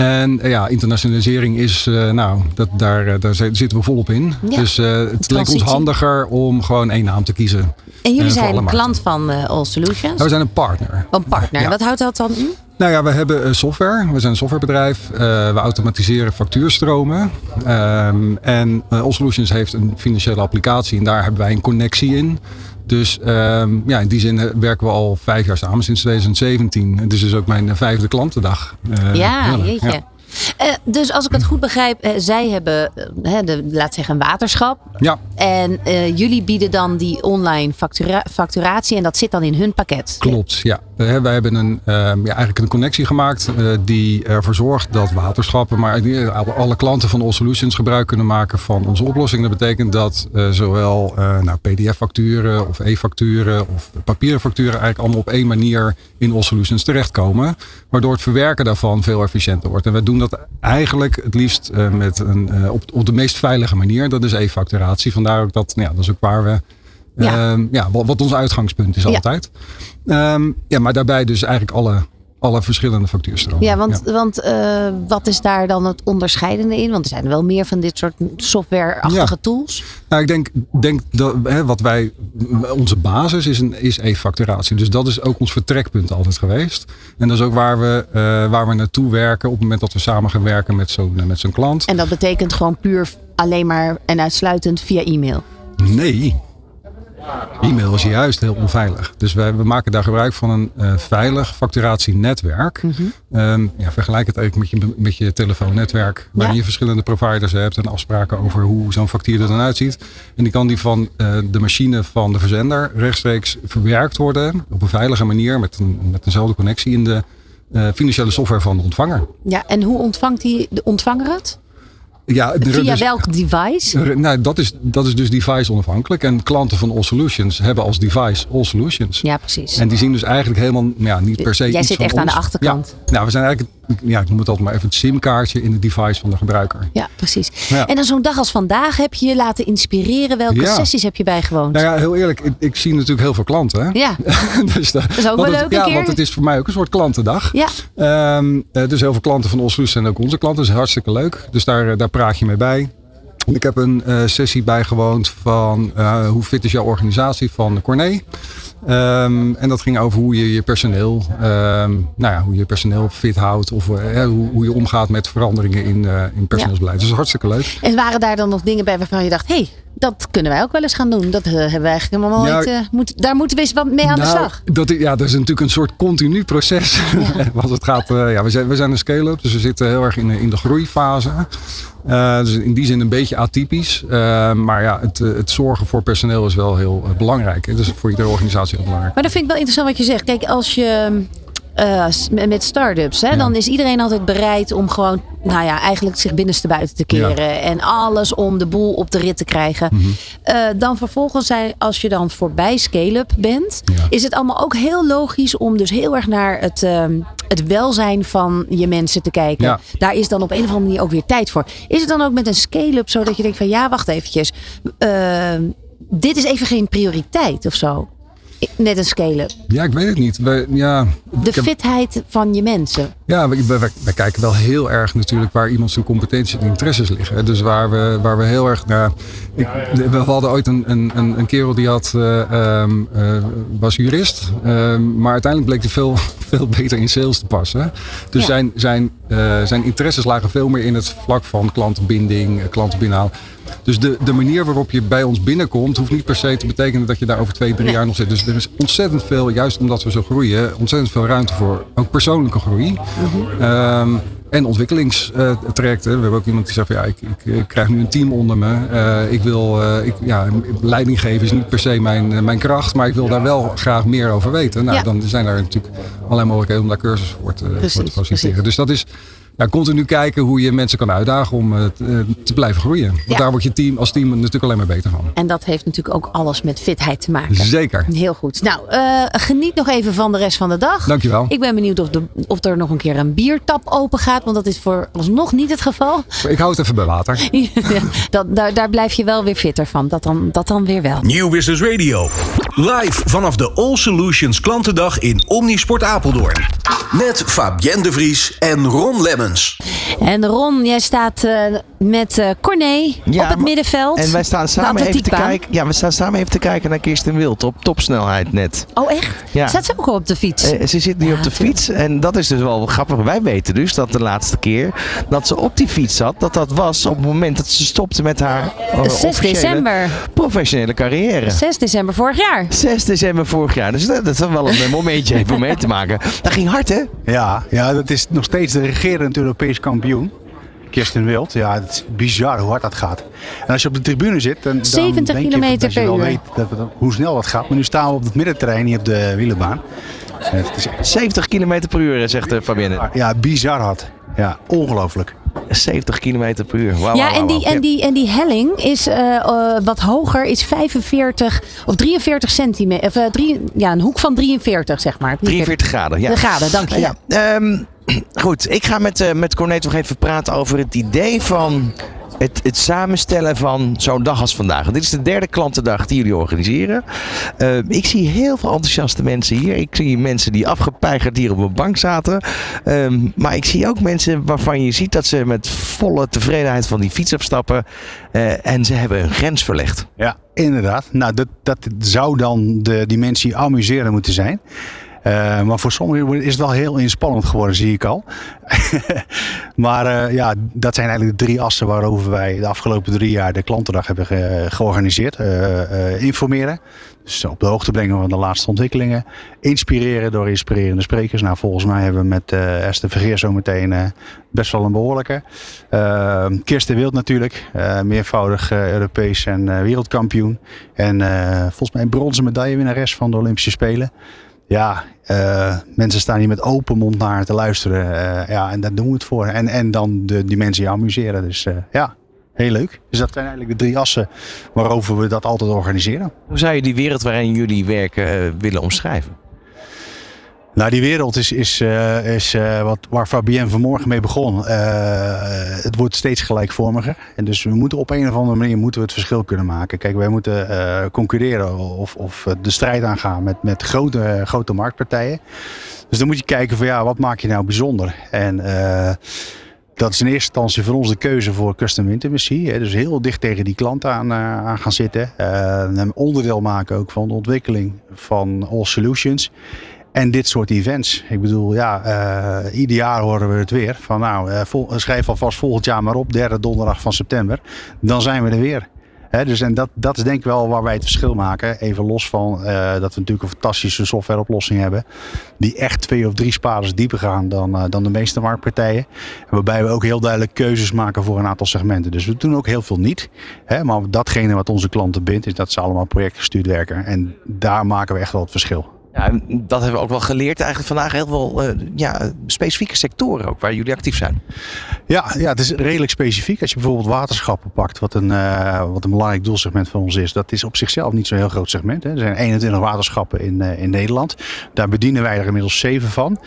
En ja, internationalisering is, uh, nou, dat, daar, daar zitten we volop in. Ja, dus uh, het leek ons handiger om gewoon één naam te kiezen. En jullie zijn een klant van All Solutions? Nou, we zijn een partner. Een partner. Ja. Wat houdt dat dan in? Nou ja, we hebben software. We zijn een softwarebedrijf. we automatiseren factuurstromen. Um, en All Solutions heeft een financiële applicatie en daar hebben wij een connectie in. Dus um, ja, in die zin werken we al vijf jaar samen, sinds 2017. Het is dus ook mijn vijfde klantendag. Uh, ja, jeetje. Ja. Uh, dus als ik het goed begrijp, uh, zij hebben, de, laat zeggen, een waterschap. Ja. En jullie bieden dan die online factura facturatie en dat zit dan in hun pakket. Klopt, ja. wij hebben een, ja, eigenlijk een connectie gemaakt die ervoor zorgt dat waterschappen, maar alle klanten van All Solutions gebruik kunnen maken van onze oplossing. Dat betekent dat zowel nou, PDF-facturen of e-facturen of papieren facturen eigenlijk allemaal op één manier in All Solutions terechtkomen. Waardoor het verwerken daarvan veel efficiënter wordt. En we doen dat eigenlijk het liefst uh, met een, uh, op, op de meest veilige manier. Dat is e-facturatie. Vandaar ook dat, nou ja, dat is ook waar we. Ja. Uh, ja wat, wat ons uitgangspunt is altijd. Um, ja, maar daarbij dus eigenlijk alle alle verschillende factuurstromen. Ja, want, ja. want uh, wat is daar dan het onderscheidende in? Want er zijn wel meer van dit soort software-achtige ja. tools. Nou, ik denk, denk dat hè, wat wij, onze basis is, een, is e-facturatie. Dus dat is ook ons vertrekpunt altijd geweest. En dat is ook waar we, uh, waar we naartoe werken op het moment dat we samen gaan werken met zo'n met zo'n klant. En dat betekent gewoon puur alleen maar en uitsluitend via e-mail? Nee, E-mail is juist heel onveilig. Dus wij, we maken daar gebruik van een uh, veilig facturatienetwerk. Mhm. Mm -hmm. um, ja, vergelijk het eigenlijk met je, met je telefoonnetwerk. Waarin ja. je verschillende providers hebt en afspraken over hoe zo'n factuur er dan uitziet. En die kan die van uh, de machine van de verzender rechtstreeks verwerkt worden. Op een veilige manier met, een, met dezelfde connectie in de uh, financiële software van de ontvanger. Ja, en hoe ontvangt die, de ontvanger het? Ja, Via dus- welk device? nou, dat, is, dat is dus device onafhankelijk. En klanten van All Solutions hebben als device All Solutions. Ja, precies. En die zien dus eigenlijk helemaal ja, niet per se Jij iets zit echt aan de achterkant. Ja, nou, we zijn eigenlijk, ja, ik noem het altijd maar even het simkaartje in het device van de gebruiker. Ja, precies. Ja. En dan zo'n dag als vandaag heb je je laten inspireren. Welke Ja. sessies heb je bijgewoond? Nou ja, heel eerlijk, ik, ik zie natuurlijk heel veel klanten. Hè? Ja. [LAUGHS] dus dat, is ook wel het- leuk Ja, keer. want het is voor mij ook een soort klantendag. Ja. Ehm, eh, dus heel veel klanten van Solutions zijn ook onze klanten. Dat is hartstikke leuk. Dus daar, eh, daar praat je mee bij. Ik heb een eh, sessie bijgewoond van eh, hoe fit is jouw organisatie van Corné. Ehm, en dat ging over hoe je je personeel, ehm, nou ja, hoe je personeel fit houdt. Of eh, hoe, hoe je omgaat met veranderingen in, in personeelsbeleid. Dus dat is hartstikke leuk. En waren daar dan nog dingen bij waarvan je dacht... hé, hey, dat kunnen wij ook wel eens gaan doen. Dat eh, hebben we eigenlijk helemaal Ja. nooit... eh, moet, daar moeten we eens wat mee aan de Nou, slag. Dat, is- ja, dat is natuurlijk een soort continu proces. [LAUGHS] Want het gaat, eh, ja, we, zijn, we zijn een scale-up, dus we zitten heel erg in, de- in de groeifase. Eh, dus in die zin een beetje atypisch. Maar ja, het, het zorgen voor personeel is wel heel belangrijk. hè. Dus voor iedere organisatie heel belangrijk. Maar dat vind ik wel interessant wat je zegt. Kijk, als je eh, met start-ups, hè, dan is iedereen altijd bereid om gewoon, nou ja, eigenlijk zich binnenste buiten te keren. En alles om de boel op de rit te krijgen. Mhm. Eh, dan vervolgens, zijn, als je dan voorbij scale-up bent, is het allemaal ook heel logisch om dus heel erg naar het, ehm, het welzijn van je mensen te kijken. Daar is dan op een of andere manier ook weer tijd voor. Is het dan ook met een scale-up zo dat je denkt van ja, wacht eventjes. ehm, dit is even geen prioriteit of zo. Net een scale-up. Ja, ik weet het niet. We, ja, De heb- fitheid van je mensen. Ja, we, we, we kijken wel heel erg natuurlijk waar iemand zijn competenties en interesses liggen. Dus waar we, waar we heel erg naar. Ik, we hadden ooit een, een, een kerel die had, eh, ehm, eh, was jurist. ehm, maar uiteindelijk bleek hij veel, [LAUGHS] veel beter in sales te passen. Dus Ja. zijn, zijn, eh, zijn interesses lagen veel meer in het vlak van klantenbinding, klanten binnenhalen. Dus de, de manier waarop je bij ons binnenkomt, hoeft niet per se te betekenen dat je daar over twee, drie jaar nog zit. Dus er is ontzettend veel, juist omdat we zo groeien, ontzettend veel ruimte voor ook persoonlijke groei. Ehm, en ontwikkelingstrajecten. We hebben ook iemand die zegt van ja, ik, ik, ik krijg nu een team onder me. Eh, ik wil, eh, ik, ja, leiding geven is niet per se mijn, eh, mijn kracht, maar ik wil daar wel graag meer over weten. Nou, Ja. dan zijn er natuurlijk allerlei mogelijkheden om daar cursussen voor te, Precies, voor te faciliteren. Dus dat is ja, continu kijken hoe je mensen kan uitdagen om eh, te, eh, te blijven groeien. Want Ja. daar wordt je team als team natuurlijk alleen maar beter van. En dat heeft natuurlijk ook alles met fitheid te maken. Zeker. Heel goed. Nou, eh, geniet nog even van de rest van de dag. Dankjewel. Ik ben benieuwd of, de, of er nog een keer een biertap open gaat. Want dat is voor ons nog niet het geval. Ik hou het even bij water. [LAUGHS] Ja, dat, daar, daar blijf je wel weer fitter van. Dat dan, dat dan weer wel. Nieuw Business Radio. Live vanaf de All Solutions klantendag in Omnisport Apeldoorn. Met Fabienne de Vries en Ron Lemmens. En Ron, jij staat eh, met eh Corné op het middenveld. En wij staan samen even te kijken. Ja, we staan samen even te kijken naar Kirsten Wild op topsnelheid net. Oh, echt? Ja. Staat ze ook al op de fiets? Eh, ze zit nu op de fiets en dat is dus wel grappig. Wij weten dus dat de laatste keer dat ze op die fiets zat, dat dat was op het moment dat ze stopte met haar 6 officiële december. professionele carrière. 6 december vorig jaar. 6 december vorig jaar. Dus dat, dat is wel een eh, momentje even om mee te maken. Dat ging hard, hè? Ja, ja, dat is nog steeds de regerend Europees kampioen. Kirsten Wild. Ja, het is bizar hoe hard dat gaat. En als je op de tribune zit, dan, dan 70 denk je kilometer dat je per wel uur. weet dat, hoe snel dat gaat. Maar nu staan we op het middenterrein, hier op de wielenbaan. En Het is echt 70 km per uur, zegt uh, Fabienne. ja, bizar hard. Ja, ongelooflijk. 70 km per uur. Ja, en die, en, die, en die helling is eh, eh, wat hoger, is 45 of 43 centimeter. Of, eh, drie, ja, een hoek van 43, zeg maar. 43 graden, ja. De graden, dank je. Ja, ehm, goed. Ik ga met, eh met Cornet nog even praten over het idee van het, het samenstellen van zo'n dag als vandaag. Dit is de derde klantendag die jullie organiseren. Eh, ik zie heel veel enthousiaste mensen hier. Ik zie mensen die afgepeigerd hier op een bank zaten. Ehm, maar ik zie ook mensen waarvan je ziet dat ze met volle tevredenheid van die fiets afstappen. eh, en ze hebben een grens verlegd. Ja, inderdaad. Nou, dat, dat zou dan de dimensie amuseren moeten zijn. Eh, maar voor sommigen is het wel heel inspannend geworden, zie ik al. [LAUGHS] maar eh, ja, dat zijn eigenlijk de drie assen waarover wij de afgelopen drie jaar de klantendag hebben ge- georganiseerd. Eh, informeren, dus op de hoogte brengen van de laatste ontwikkelingen. Inspireren door inspirerende sprekers. Nou, volgens mij hebben we met Esther Vergeer zometeen best wel een behoorlijke. Eh, Kirsten Wild natuurlijk, meervoudig Europees en wereldkampioen. En volgens mij een bronzen medaillewinnares van de Olympische Spelen. Ja, eh, mensen staan hier met open mond naar te luisteren. Eh, ja, en daar doen we het voor. En, en dan de dimensie amuseren. Dus eh, ja, Heel leuk. Dus dat zijn eigenlijk de drie assen waarover we dat altijd organiseren. Hoe zou je die wereld waarin jullie werken willen omschrijven? Nou, die wereld is, is, eh, is eh, wat, waar Fabienne vanmorgen mee begon. Eh, het wordt steeds gelijkvormiger. En dus we moeten op een of andere manier moeten we het verschil kunnen maken. Kijk, wij moeten concurreren of, of de strijd aangaan met, met grote, grote marktpartijen. Dus dan moet je kijken van ja, wat maak je nou bijzonder? En dat is in eerste instantie voor ons de keuze voor custom intimacy. Hè. Dus heel dicht tegen die klant aan, aan gaan zitten. Een onderdeel maken ook van de ontwikkeling van All Solutions. En dit soort events. Ik bedoel, ja, eh, ieder jaar horen we het weer. Van nou, eh, vol, schrijf alvast volgend jaar maar op, derde donderdag van september. Dan zijn we er weer. Dus en dat, dat is denk ik wel waar wij het verschil maken. Even los van eh, dat we natuurlijk een fantastische softwareoplossing hebben. Die echt twee of drie spades dieper gaan dan, eh, dan de meeste marktpartijen. Waarbij we ook heel duidelijk keuzes maken voor een aantal segmenten. Dus we doen ook heel veel niet. Maar datgene wat onze klanten bindt, is dat ze allemaal projectgestuurd werken. En daar maken we echt wel het verschil. Ja, dat hebben we ook wel geleerd eigenlijk vandaag. Heel veel eh, ja, specifieke sectoren ook waar jullie actief zijn. Ja, ja, het is redelijk specifiek. Als je bijvoorbeeld waterschappen pakt, wat een, eh, wat een belangrijk doelsegment van ons is. Dat is op zichzelf niet zo'n heel groot segment. Hè. Er zijn 21 waterschappen in, eh, in Nederland. Daar bedienen wij er inmiddels 7 van.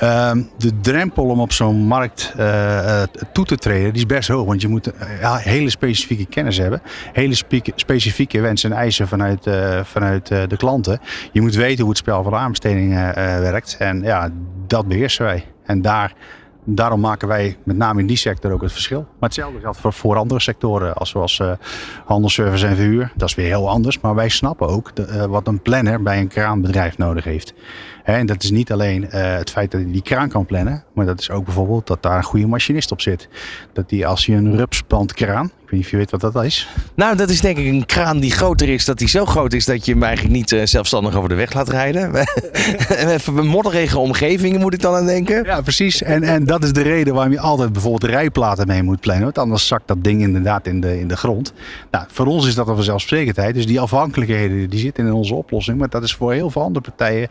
Ehm, de drempel om op zo'n markt eh, eh, toe te treden, die is best hoog. Want je moet eh, hele specifieke kennis hebben. Hele specifieke wensen en eisen vanuit, vanuit de klanten. Je moet weten hoe het spel van de aanbesteding eh, werkt. En ja, dat beheersen wij. En daar, daarom maken wij met name in die sector ook het verschil. Maar hetzelfde geldt voor, andere sectoren, als zoals handelsservice en verhuur. Dat is weer heel anders. Maar wij snappen ook wat een planner bij een kraanbedrijf nodig heeft. En dat is niet alleen eh, het feit dat hij die kraan kan plannen, maar dat is ook bijvoorbeeld dat daar een goede machinist op zit. Dat die als je een rupspand kraan, ik weet niet of je weet wat dat is. Nou, dat is denk ik een kraan die groter is. Dat die zo groot is dat je hem eigenlijk niet eh, zelfstandig over de weg laat rijden. [LAUGHS] Even een modderige omgevingen moet ik dan aan denken. Ja, precies. En, en dat is de reden waarom je altijd bijvoorbeeld rijplaten mee moet plannen. Want anders zakt dat ding inderdaad in de, in de grond. Nou, voor ons is dat een vanzelfsprekendheid. Dus die afhankelijkheden die zitten in onze oplossing. Maar dat is voor heel veel andere partijen.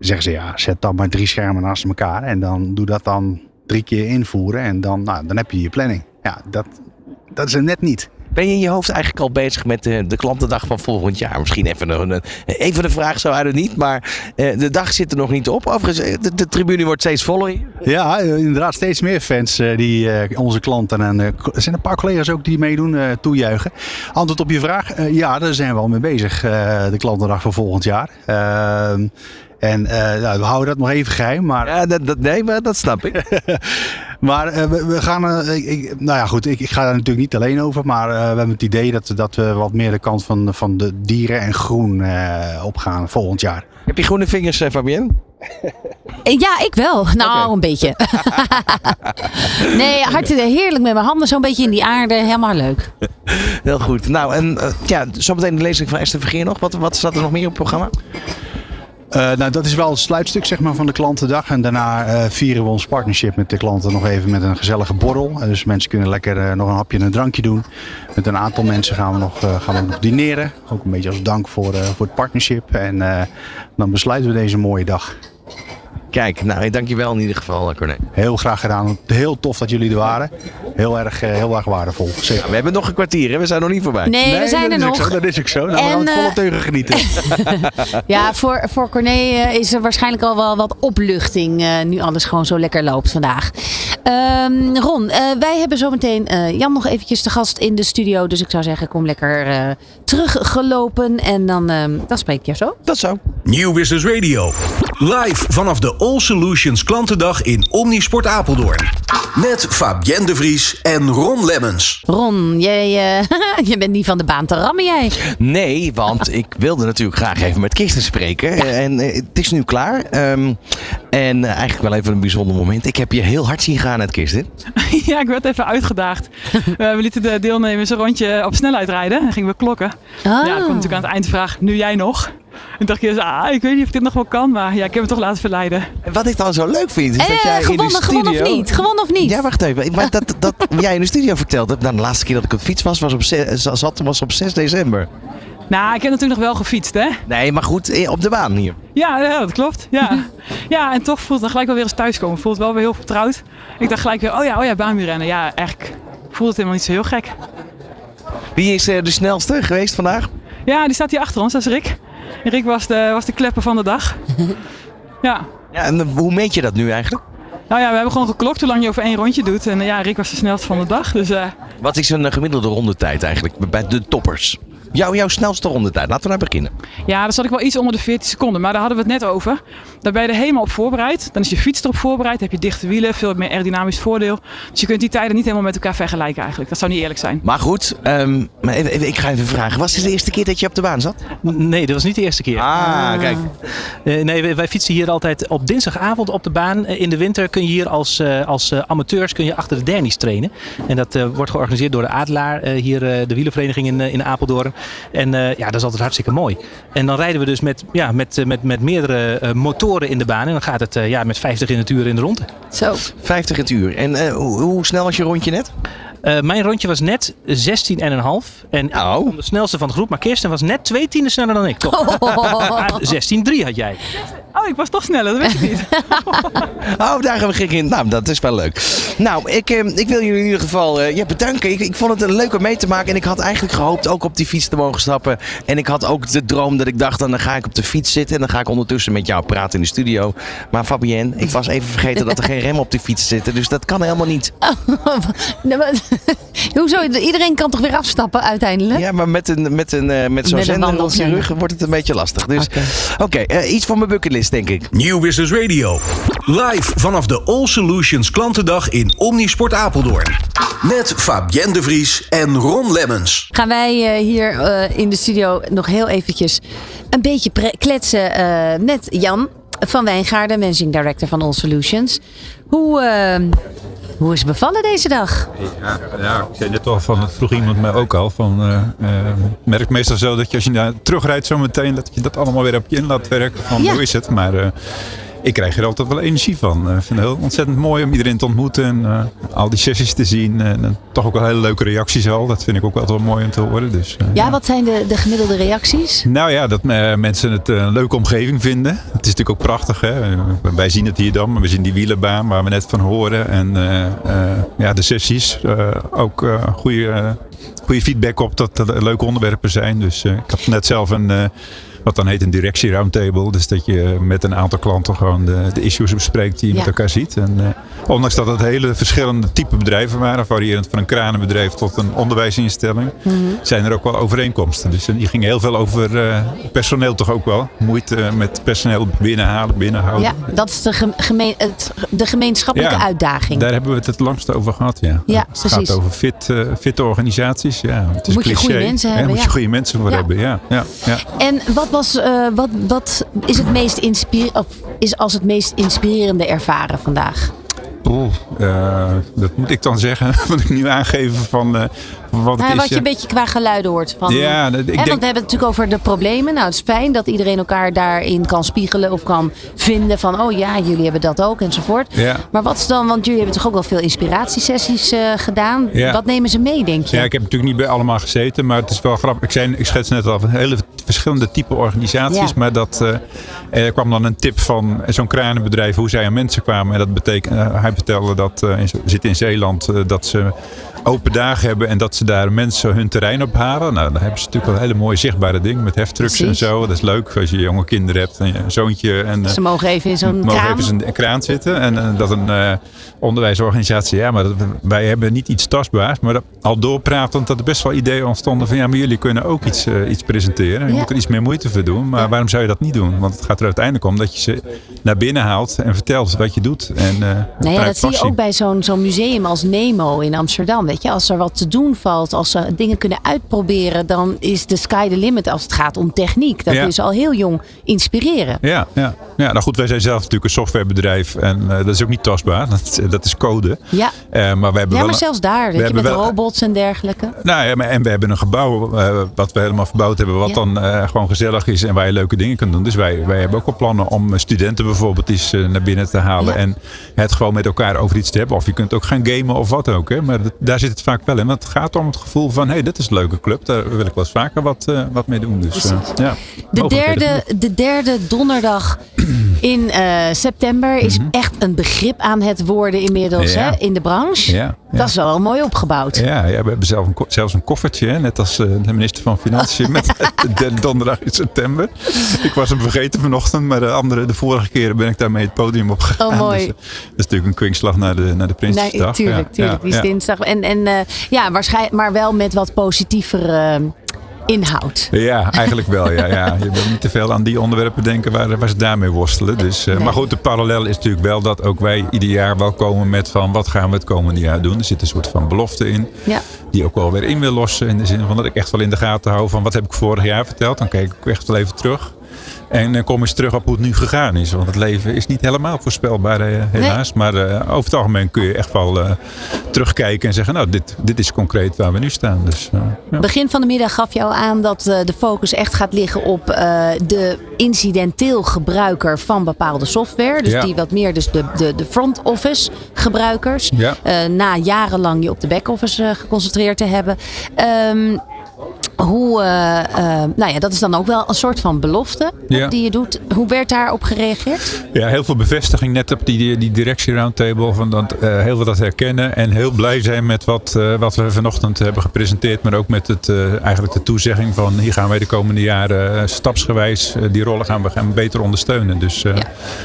Zeggen ze ja, zet dan maar drie schermen naast elkaar. En dan doe dat dan drie keer invoeren. En dan, nou, dan heb je je planning. Ja, dat, dat is er net niet. Ben je in je hoofd eigenlijk al bezig met de, de klantendag van volgend jaar? Misschien even een, een, even de vraag zo uit het niet, maar eh, de dag zit er nog niet op. Overigens, eh, de, de tribune wordt steeds voller. Ja, inderdaad steeds meer fans eh, die onze klanten en er zijn een paar collega's ook die meedoen, toejuichen. Antwoord op je vraag, ja, daar zijn we al mee bezig, de klantendag van volgend jaar. En eh, nou, we houden dat nog even geheim, maar, Ja, dat, dat, nee, maar dat snap ik. [LAUGHS] maar eh, we, we gaan, eh, ik, ik- nou ja goed, ik, ik ga daar natuurlijk niet alleen over, maar eh, we hebben het idee dat, dat we wat meer de kant van, van de dieren en groen eh, opgaan volgend jaar. Heb je groene vingers, Fabienne? Eh, Ja, ik wel. Nou, een beetje. [LAUGHS] nee, hartstikke heerlijk met mijn handen zo'n beetje in die aarde. Helemaal leuk. Heel goed. Nou, en eh, ja, zometeen de lezing van Esther Vergeer nog. Wat, wat staat er nog meer op het programma? Eh, nou, dat is wel het sluitstuk zeg maar, van de klantendag. En daarna eh, vieren we ons partnership met de klanten nog even met een gezellige borrel. En dus mensen kunnen lekker eh, nog een hapje en een drankje doen. Met een aantal mensen gaan we nog, eh, gaan we nog dineren. Ook een beetje als dank voor, eh, voor het partnership. En eh, dan besluiten we deze mooie dag. Kijk, nou, dankjewel in ieder geval, eh, Corné. Heel graag gedaan. Heel tof dat jullie er waren. Heel erg, eh, heel erg waardevol. Zeker. We hebben nog een kwartier, hè? we zijn nog niet voorbij. Nee, we zijn dat er is ook nog. Zo, dat is ook zo. Nou, we En, gaan het volle eh, teugen genieten. [LAUGHS] Ja, voor, voor Corné is er waarschijnlijk al wel wat opluchting. eh, nu alles gewoon zo lekker loopt vandaag. Ehm, Ron, eh, wij hebben zometeen eh, Jan nog eventjes te gast in de studio. Dus ik zou zeggen, kom lekker eh, teruggelopen. En dan, ehm, dan spreek ik je zo. Dat zo. Nieuw Business Radio. Live vanaf de All Solutions klantendag in Omnisport Apeldoorn. Met Fabienne de Vries en Ron Lemmens. Ron, jij, eh, [LAUGHS] je bent niet van de baan te rammen jij. Nee, want [LAUGHS] ik wilde natuurlijk graag even met Kirsten spreken. En het is nu klaar. Ehm, en eigenlijk wel even een bijzonder moment. Ik heb je heel hard zien gaan, het Kirsten. [LAUGHS] Ja, ik werd even uitgedaagd. [LAUGHS] Eh, we lieten de deelnemers een rondje op snelheid rijden en gingen we klokken. Ah. Ja, ik kwam natuurlijk aan het eind vragen, nu jij nog? En dacht ik, ah, ik weet niet of ik dit nog wel kan, maar ja, ik heb me toch laten verleiden. En wat ik dan zo leuk vind, is Eh, dat jij in de gewonnen, studio... gewonnen of niet? Gewonnen of niet? Ja, wacht even. Maar dat, dat [LAUGHS] jij in de studio vertelde, nou, de laatste keer dat ik op fiets was, was op, zat, was op 6 december. Nou, ik heb natuurlijk nog wel gefietst, hè? Nee, maar goed, eh, op de baan hier. Ja, ja, dat klopt. Ja. [LAUGHS] ja, en toch voelt het dan gelijk wel weer eens thuiskomen. Voelt het wel weer heel vertrouwd. Ik dacht gelijk weer, oh ja, oh ja, baanwielrennen. Ja, eigenlijk voelt het helemaal niet zo heel gek. Wie is eh, de snelste geweest vandaag? Ja, die staat hier achter ons, dat is Rick. Rick was de, was de klepper van de dag. [LAUGHS] Ja. Ja, en eh, hoe meet je dat nu eigenlijk? Nou ja, we hebben gewoon geklokt hoe lang je over één rondje doet. En ja, Rick was de snelste van de dag. Dus Wat is een gemiddelde rondetijd eigenlijk bij de toppers? Jouw, jouw snelste rondetijd, laten we daar beginnen. ja, dan zat ik wel iets onder de 14 seconden. Maar daar hadden we het net over. Daar ben je er helemaal op voorbereid. Dan is je fiets erop voorbereid. heb je dichte wielen, veel meer aerodynamisch voordeel. Dus je kunt die tijden niet helemaal met elkaar vergelijken eigenlijk. Dat zou niet eerlijk zijn. Maar goed, ehm, maar even, even- ik ga even vragen. Was dit de eerste keer dat je op de baan zat? Nee, dat was niet de eerste keer. Ah, kijk. Eh, nee, wij, wij fietsen hier altijd op dinsdagavond op de baan. Eh, in de winter kun je hier als, eh, als eh, amateurs kun je achter de dernies trainen. En dat eh, wordt georganiseerd door de Adelaar, eh, hier eh, de wielenvereniging in, in Apeldoorn. En eh, ja, dat is altijd hartstikke mooi. En dan rijden we dus met, ja, met, eh, met, met meerdere eh, motoren in de baan. En dan gaat het eh, ja, met 50 in het uur in de ronde. Zo. 50 het uur. En eh, hoe, hoe snel was je rondje net? Eh, mijn rondje was net 16,5. En ik kwam de snelste van de groep. Maar Kirsten was net twee tienden sneller dan ik. Toch? Oh. 16,3 had jij. Oh, ik was toch sneller, dat wist ik niet. [LAUGHS] Oh, daar gaan we geen in. Nou, dat is wel leuk. Nou, ik, eh, ik wil jullie in ieder geval eh, ja, bedanken. Ik, ik vond het een leuk om mee te maken. En ik had eigenlijk gehoopt ook op die fiets te mogen stappen. En ik had ook de droom dat ik dacht, dan ga ik op de fiets zitten. En dan ga ik ondertussen met jou praten in de studio. Maar Fabienne, ik was even vergeten dat er geen rem op die fiets zitten. Dus dat kan helemaal niet. [LAUGHS] Maar- [LAUGHS] Hoezo? Iedereen kan toch weer afstappen uiteindelijk? Ja, maar met, een, met, een, eh, met zo'n zender op je rug wordt het een beetje lastig. Dus oké, eh, iets voor mijn bucketlist denk ik. Nieuw Business Radio. Live vanaf de All Solutions klantendag in Omnisport Apeldoorn. Met Fabienne de Vries en Ron Lemmens. Gaan wij eh, hier eh, in de studio nog heel eventjes een beetje kletsen eh, met Jan van Wijngaarden, Managing Director van All Solutions. Hoe, hoe is het bevallen deze dag? Ja, ja, ik zei net al van, het vroeg iemand mij ook al. Van, eh, eh, merk meestal zo dat je als je daar terugrijdt zometeen, dat je dat allemaal weer op je in laat werken. Van Ja. hoe is het? Maar eh, ik krijg er altijd wel energie van. Eh, Ik vind het heel ontzettend mooi om iedereen te ontmoeten en eh, al die sessies te zien. En, eh, toch ook wel hele leuke reacties al. Dat vind ik ook altijd wel mooi om te horen. Dus, Ja, wat zijn de, de gemiddelde reacties? nou ja, dat mensen het een leuke omgeving vinden. Het is natuurlijk ook prachtig. Hè? Wij zien het hier dan, maar we zien die wielenbaan waar we net van horen. En ja, de sessies. ook goede, goede feedback op dat er leuke onderwerpen zijn. Dus ik had net zelf een... eh, wat dan heet een directie roundtable. Dus dat je met een aantal klanten gewoon de, de issues bespreekt die je Ja. met elkaar ziet. En eh, ondanks dat het hele verschillende type bedrijven waren, variërend van een kranenbedrijf tot een onderwijsinstelling, Mhm. zijn er ook wel overeenkomsten. Dus die gingen heel veel over eh, personeel toch ook wel. Moeite met personeel binnenhalen, binnenhouden. Ja, dat is de, gem- gemeen, het, de gemeenschappelijke Ja, uitdaging. Daar hebben we het het langste over gehad, ja. Ja, het precies. gaat over fit, eh, fitte organisaties. Ja, het is Moet je goede mensen Ja, hebben, moet je ja. goede mensen voor Ja. hebben, ja. ja, ja. En wat, was, eh, wat, wat is, het meest of is als het meest inspirerende ervaren vandaag? Oeh, eh, dat moet ik dan zeggen. [LAUGHS] Moet ik nu aangeven van eh, wat het Nou, is. wat je een beetje qua geluiden hoort. Van, Ja, ik hè, denk- Want we hebben het natuurlijk over de problemen. Nou, het is fijn dat iedereen elkaar daarin kan spiegelen of kan vinden van, oh ja, jullie hebben dat ook enzovoort. Ja. Maar wat is dan, want jullie hebben toch ook wel veel inspiratiesessies eh, gedaan. Ja. Wat nemen ze mee, denk je? Ja, ik heb natuurlijk niet bij allemaal gezeten, maar het is wel grappig. Ik, zei, ik schets net al hele verschillende type organisaties, maar dat, eh, er kwam dan een tip van zo'n kranenbedrijf hoe zij aan mensen kwamen. En dat betekent, eh, hij vertelde dat, in, zit in Zeeland, dat ze open dagen hebben en dat ze daar mensen hun terrein ophalen. Nou, dan hebben ze natuurlijk wel hele mooie zichtbare dingen met heftrucks en zo. Dat is leuk als je jonge kinderen hebt en je zoontje. En, eh, Ze mogen even in zo'n kraan. even in een kraan zitten. En eh, dat een eh, onderwijsorganisatie, ja, maar dat, wij hebben niet iets tastbaars. Maar dat, al doorpratend dat er best wel ideeën ontstonden van ja, maar jullie kunnen ook iets, eh, iets presenteren. Je Ja. moet er iets meer moeite voor doen. Maar waarom zou je dat niet doen? Want het gaat er uiteindelijk om dat je ze naar binnen haalt en vertelt wat je doet. En, eh Nou ja, vanuit dat zie je ook bij zo'n zo'n museum als Nemo in Amsterdam. Weet je, als er wat te doen valt, als ze dingen kunnen uitproberen, dan is de sky the limit als het gaat om techniek. Dat Ja. is al heel jong inspireren. Ja, ja. ja, nou goed, wij zijn zelf natuurlijk een softwarebedrijf en eh, dat is ook niet tastbaar. [LAUGHS] Dat, dat is code. Ja, Eh, maar we hebben ja maar zelfs daar, we je, hebben met wel- robots en dergelijke. Nou ja, maar- en we hebben een gebouw eh, wat we helemaal verbouwd hebben, wat Ja. dan gewoon gezellig is en waar je leuke dingen kunt doen. Dus wij, wij hebben ook wel plannen om studenten bijvoorbeeld eens naar binnen te halen Ja. en het gewoon met elkaar over iets te hebben. Of je kunt ook gaan gamen of wat ook. Hè. Maar dat- daar zit het vaak wel in. Want het gaat om het gevoel van, hé, hey, dit is een leuke club. Daar wil ik wel eens vaker wat, eh, wat mee doen. Dus, eh, ja, De derde, de derde donderdag in eh, september is Mhm. echt een begrip aan het worden inmiddels Ja. hè, in de branche. Ja, ja. Dat is wel mooi opgebouwd. Ja, ja, we hebben zelf een, zelfs een koffertje, hè, net als eh, de minister van Financiën [LAUGHS] met de donderdag in september. Ik was hem vergeten vanochtend, maar de, andere, de vorige keren ben ik daarmee het podium op gegaan. Oh, mooi. Dus, eh, dat is natuurlijk een kwinkslag naar de, naar de Prinsjesdag. Nee, tuurlijk, tuurlijk. Die is dinsdag. En, en ja, waarschijnlijk, maar wel met wat positiever eh, inhoud. Ja, eigenlijk wel. Ja, ja. [LAUGHS] Je wil niet te veel aan die onderwerpen denken waar, waar ze daarmee worstelen. Dus, eh, Nee. Maar goed, de parallel is natuurlijk wel dat ook wij ieder jaar wel komen met van wat gaan we het komende jaar doen. Er zit een soort van belofte in. Ja. Die ook wel weer in wil lossen. In de zin van dat ik echt wel in de gaten hou van wat heb ik vorig jaar verteld. Dan kijk ik echt wel even terug. En dan kom eens terug op hoe het nu gegaan is. Want het leven is niet helemaal voorspelbaar eh, helaas. Maar eh, over het algemeen kun je echt wel eh, terugkijken en zeggen... nou, dit, dit is concreet waar we nu staan. Dus, eh, ja. Begin van de middag gaf je al aan dat eh, de focus echt gaat liggen op eh, de incidenteel gebruiker van bepaalde software. Dus Ja. die wat meer dus de, de, de front office gebruikers. Ja. Eh, na jarenlang je op de back office eh, geconcentreerd te hebben. Ehm, hoe, eh, eh, nou ja, dat is dan ook wel een soort van belofte Ja. die je doet. Hoe werd daarop gereageerd? Ja, heel veel bevestiging net op die, die directie roundtable. Van dat, eh, heel veel dat herkennen. En heel blij zijn met wat, wat we vanochtend hebben gepresenteerd. Maar ook met het, eigenlijk de toezegging van hier gaan wij de komende jaren stapsgewijs die rollen gaan we gaan beter ondersteunen. Dus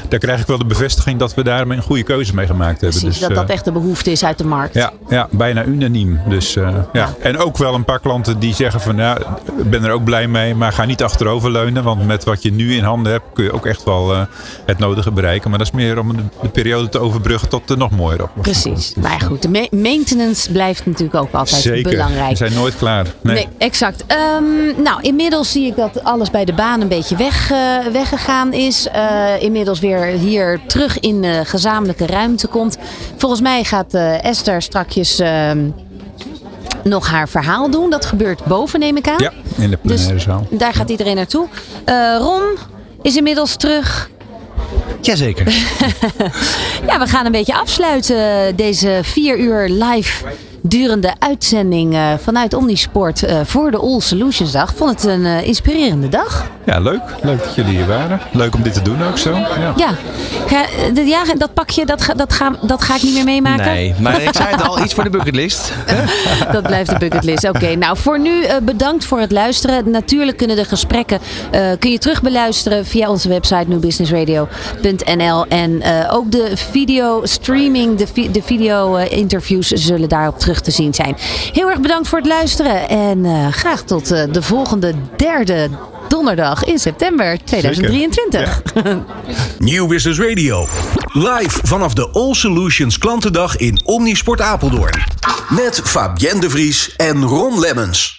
daar krijg ik wel de bevestiging dat we daarmee een goede keuze mee gemaakt hebben. Precies, dus, dat dat echt de behoefte is uit de markt. ja, ja, bijna unaniem. Dus, ja. En ook wel een paar klanten die zeggen van ja, ik ben er ook blij mee, maar ga niet achteroverleunen. Want met wat je nu in handen hebt kun je ook echt wel eh, het nodige bereiken. Maar dat is meer om de, de periode te overbruggen tot er nog mooier op. Precies. Maar goed, de ma- maintenance blijft natuurlijk ook altijd Zeker, belangrijk. we zijn nooit klaar. Nee. Nee, exact. Ehm, nou, inmiddels zie ik dat alles bij de baan een beetje weg, eh, weggegaan is. Eh, inmiddels weer hier terug in de gezamenlijke ruimte komt. Volgens mij gaat Esther strakjes ehm, nog haar verhaal doen. Dat gebeurt boven, neem ik aan. Ja, in de Dus plenaire zaal. daar gaat iedereen naartoe. Eh, Ron is inmiddels terug. Jazeker. [LAUGHS] Ja, we gaan een beetje afsluiten deze vier uur live durende uitzending eh, vanuit Omnisport eh, voor de All Solutions Dag. Ik vond het een eh, inspirerende dag. Ja, leuk. Leuk dat jullie hier waren. Leuk om dit te doen ook zo. Ja. Ja, ga, de- ja dat pakje, dat ga, dat, ga, dat ga ik niet meer meemaken. Nee, maar ik zei het al, iets voor de bucketlist. [LAUGHS] Dat blijft de bucketlist. Oké, nou voor nu eh, bedankt voor het luisteren. Natuurlijk kunnen de gesprekken eh, kun je terug beluisteren via onze website newbusinessradio.nl. En eh, ook de video streaming, de, vi- de video interviews zullen daarop terug te zien zijn. Heel erg bedankt voor het luisteren. En eh, graag tot eh, de volgende derde donderdag in september 2023. [LAUGHS] Nieuw Business Radio. Live vanaf de All Solutions klantendag in Omnisport Apeldoorn. Met Fabienne de Vries en Ron Lemmens.